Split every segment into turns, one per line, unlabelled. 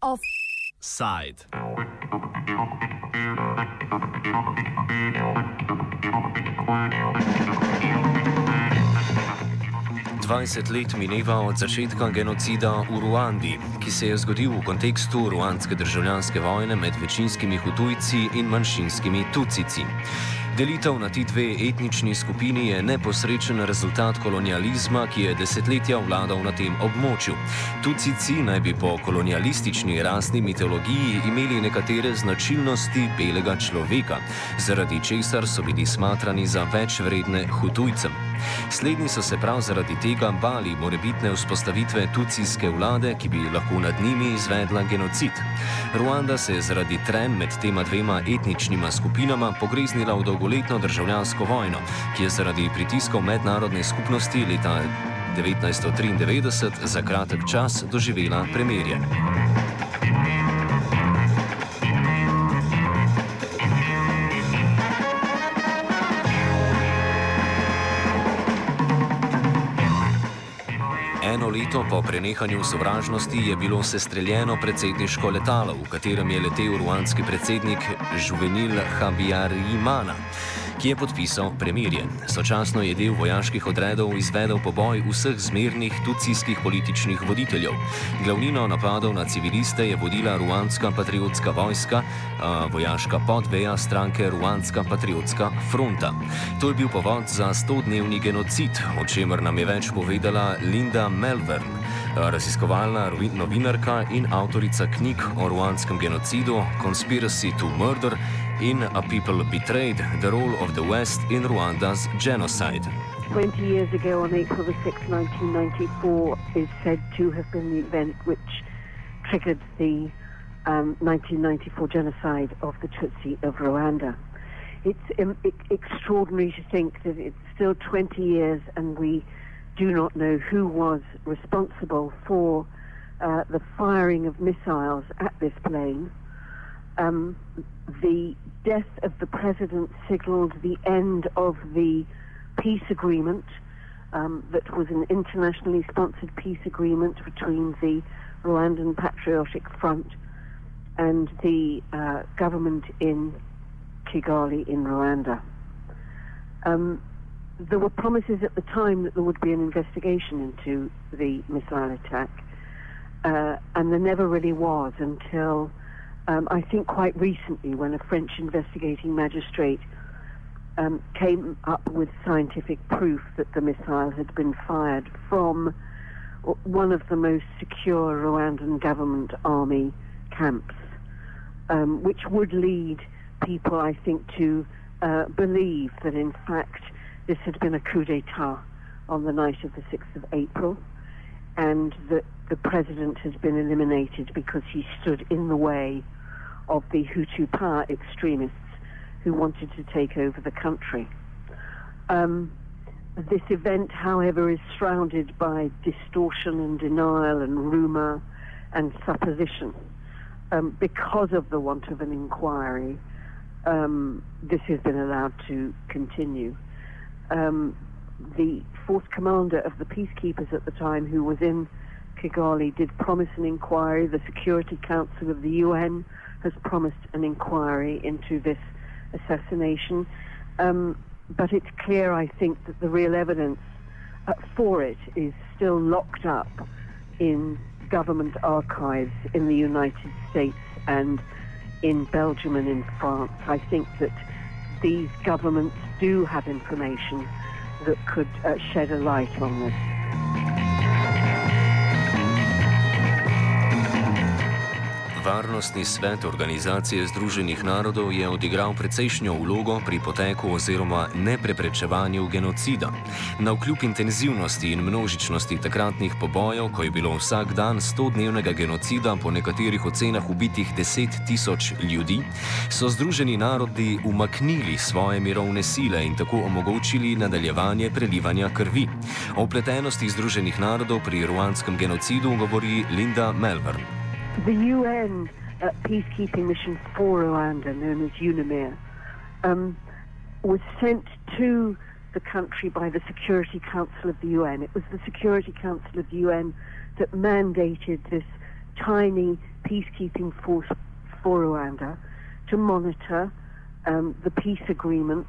Offside. 20 let mineva od začetka genocida v Ruandi, ki se je zgodil v kontekstu ruandske državljanske vojne med večinskimi hutujci in manjšinskimi tucici. Delitev na ti dve etnični skupini je neposrečen rezultat kolonializma, ki je desetletja vladal na tem območju. Tucici naj bi po kolonialistični rasni mitologiji imeli nekatere značilnosti belega človeka, zaradi česar so bili smatrani za več vredne hutujcem. Slednji so se prav zaradi tega bali morebitne vzpostavitve tucijske vlade, ki bi lahko nad njimi izvedla genocid. Ruanda se je zaradi tren med tema dvema etničnima skupinama pogreznila v dolgo dolgoletno državljansko vojno, ki je zaradi pritiskov mednarodne skupnosti leta 1993 za kratek čas doživela premirje. Leto po prenehanju sovražnosti je bilo sestreljeno predsedniško letalo, v katerem je letel ruanski predsednik Juvenil Habiarimana ki je podpisal premirje. Sočasno je del vojaških odredov izvedel poboj vseh zmernih tucijskih političnih voditeljev. Glavnino napadov na civiliste je vodila ruandska patriotska vojska, vojaška podveja stranke Ruandska patriotska fronta. To je bil povod za 100-dnevni genocid, o čemer nam je več povedala Linda Melbourne, raziskovalna novinarka in avtorica knjig o ruandskem genocidu Conspiracy to Murder in A People Betrayed the Role of the West in Rwanda's Genocide.
20 years ago, on April the 6th, 1994, is said to have been the event which triggered the um, 1994 genocide of the Tutsi of Rwanda. It's um, extraordinary to think that it's still 20 years and we do not know who was responsible for uh, the firing of missiles at this plane. Um, the death of the president signaled the end of the peace agreement um, that was an internationally sponsored peace agreement between the Rwandan Patriotic Front and the uh, government in Kigali in Rwanda. Um, there were promises at the time that there would be an investigation into the missile attack, uh, and there never really was until um, I think quite recently when a French investigating magistrate um, came up with scientific proof that the missile had been fired from one of the most secure Rwandan government army camps, um, which would lead people, I think, to uh, believe that in fact this had been a coup d'etat on the night of the 6th of April and that the president has been eliminated because he stood in the way of the Hutu power extremists who wanted to take over the country. Um, this event, however, is surrounded by distortion and denial and rumour and supposition. Um, because of the want of an inquiry, um, this has been allowed to continue. Um, the fourth commander of the peacekeepers at the time, who was in Kigali, did promise an inquiry. The Security Council of the UN has promised an inquiry into this assassination. Um, but it's clear, I think, that the real evidence uh, for it is still locked up in government archives in the United States and in Belgium and in France. I think that these governments do have information that could uh, shed a light on this.
Varnostni svet Organizacije Združenih narodov je odigral precejšnjo vlogo pri poteku oziroma nepreprečevanju genocida. Na vkljub intenzivnosti in množičnosti takratnih pobojev, ko je bilo vsak dan 100-dnevnega genocida po nekaterih ocenah ubitih 10 tisoč ljudi, so Združeni narodi umaknili svoje mirovne sile in tako omogočili nadaljevanje prelivanja krvi. O upletenosti Združenih narodov pri ruanskem genocidu govori Linda Melbourne.
The UN uh, peacekeeping mission for Rwanda, known as UNAMIR, um, was sent to the country by the Security Council of the UN. It was the Security Council of the UN that mandated this tiny peacekeeping force for Rwanda to monitor um, the peace agreement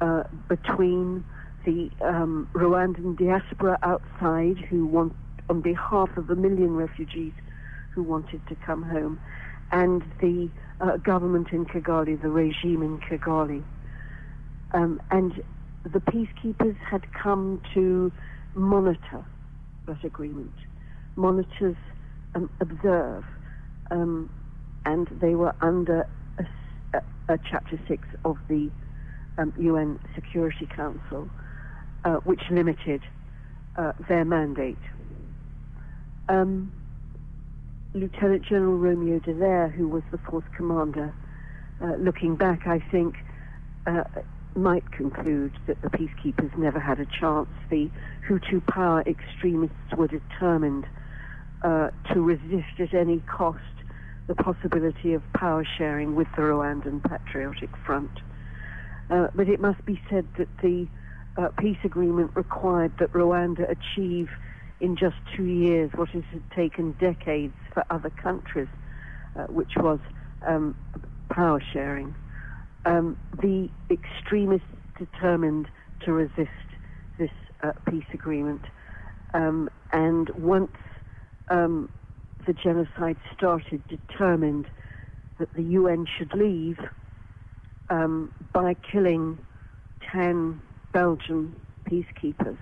uh, between the um, Rwandan diaspora outside, who want, on behalf of a million refugees who wanted to come home, and the uh, government in Kigali, the regime in Kigali. Um, and the peacekeepers had come to monitor that agreement. Monitors um, observe, um, and they were under a, a, a Chapter 6 of the UN um, Security Council, uh, which limited uh, their mandate. Um, Lieutenant General Romeo Dallaire, who was the force commander, uh, looking back, I think, uh, might conclude that the peacekeepers never had a chance. The Hutu power extremists were determined uh, to resist at any cost the possibility of power sharing with the Rwandan Patriotic Front. Uh, but it must be said that the uh, peace agreement required that Rwanda achieve in just two years what it had taken decades for other countries, uh, which was um, power sharing. Um, the extremists determined to resist this uh, peace agreement, um, and once um, the genocide started, determined that the UN should leave um, by killing 10 Belgian peacekeepers.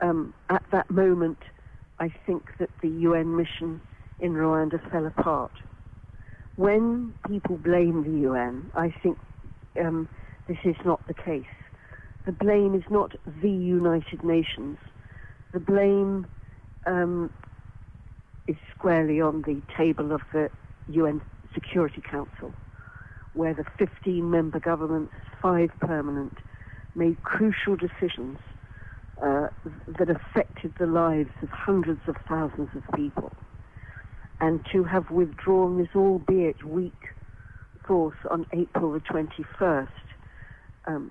Um, at that moment, I think that the UN mission in Rwanda fell apart. When people blame the UN, I think um, this is not the case. The blame is not the United Nations. The blame um, is squarely on the table of the UN Security Council where the 15 member governments, five permanent, made crucial decisions uh, that affected the lives of hundreds of thousands of people. And to have withdrawn this albeit weak force on April the 21st um,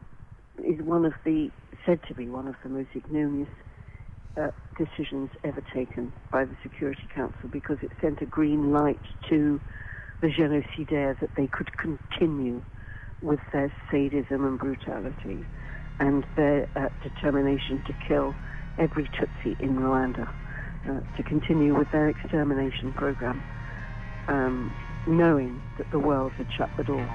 is one of the, said to be one of the most ignominious uh, decisions ever taken by the Security Council because it sent a green light to the génocidaires that they could continue with their sadism and brutality and their uh, determination to kill every Tutsi in Rwanda, uh, to continue with their extermination program, um, knowing that the world had shut the door.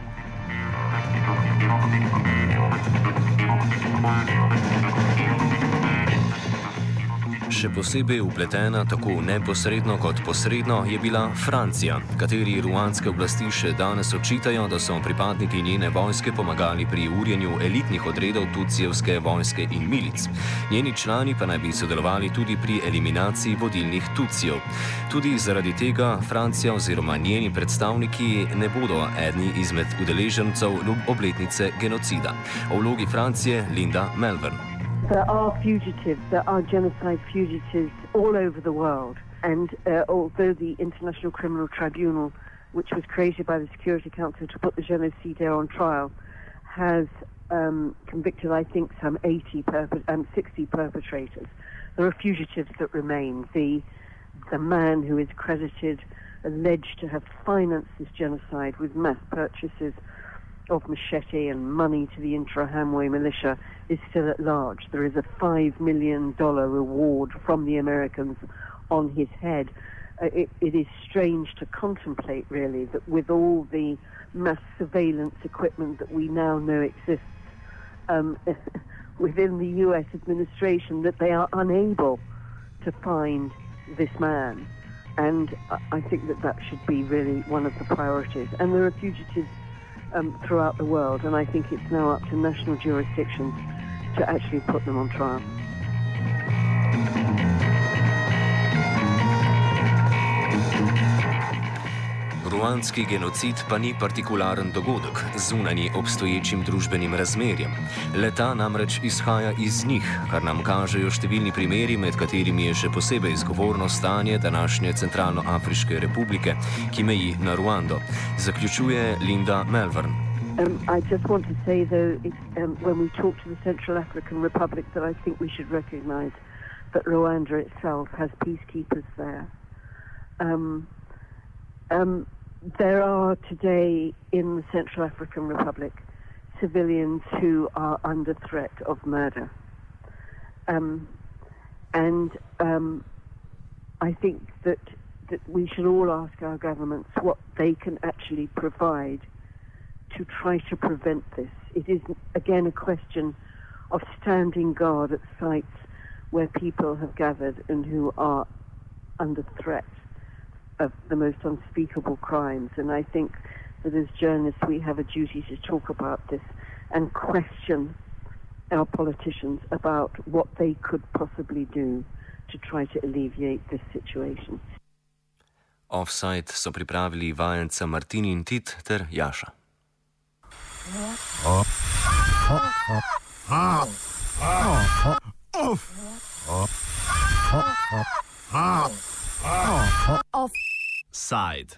Še posebej upletena, tako neposredno kot posredno, je bila Francija, kateri ruanske oblasti še danes očitajo, da so pripadniki njene vojske pomagali pri urjenju elitnih odredov Tucijevske vojske in milic. Njeni člani pa naj bi sodelovali tudi pri eliminaciji vodilnih Tucijev. Tudi zaradi tega Francija oziroma njeni predstavniki ne bodo edni izmed udeležencev obletnice genocida. O vlogi Francije Linda Melbourne.
There are fugitives, there are genocide fugitives all over the world. And uh, although the International Criminal Tribunal, which was created by the Security Council to put the genocide there on trial, has um, convicted, I think, some 80 perpet- um, 60 perpetrators. There are fugitives that remain. The, the man who is credited, alleged to have financed this genocide with mass purchases of machete and money to the Interahamwe militia is still at large. There is a $5 million reward from the Americans on his head. Uh, it, it is strange to contemplate, really, that with all the mass surveillance equipment that we now know exists um, within the U.S. administration, that they are unable to find this man. And I think that that should be really one of the priorities. And there are fugitives um, throughout the world, and I think it's now up to national jurisdictions to actually put them on trial.
Ruandski genocid pa ni partikularen dogodek, zunani obstoječim družbenim razmerjem. Leta namreč izhaja iz njih, kar nam kažejo številni primeri, med katerimi je še posebej izgovorno stanje današnje Centralnoafriške republike, ki meji na Ruando, zaključuje Linda Melbourne.
Um, I just want to say, though, um, when we talk to the Central African Republic, that I think we should recognise that Rwanda itself has peacekeepers there. Um, um, there are today in the Central African Republic civilians who are under threat of murder. Um, and um, I think that, that we should all ask our governments what they can actually provide to try to prevent this. It is, again, a question of standing guard at sites where people have gathered and who are under threat of the most unspeakable crimes. And I think that as journalists we have a duty to talk about this and question our politicians about what they could possibly do to try to alleviate this situation.
Offside so pripravili vajenca Martin in Tit ter Jaša. Offside.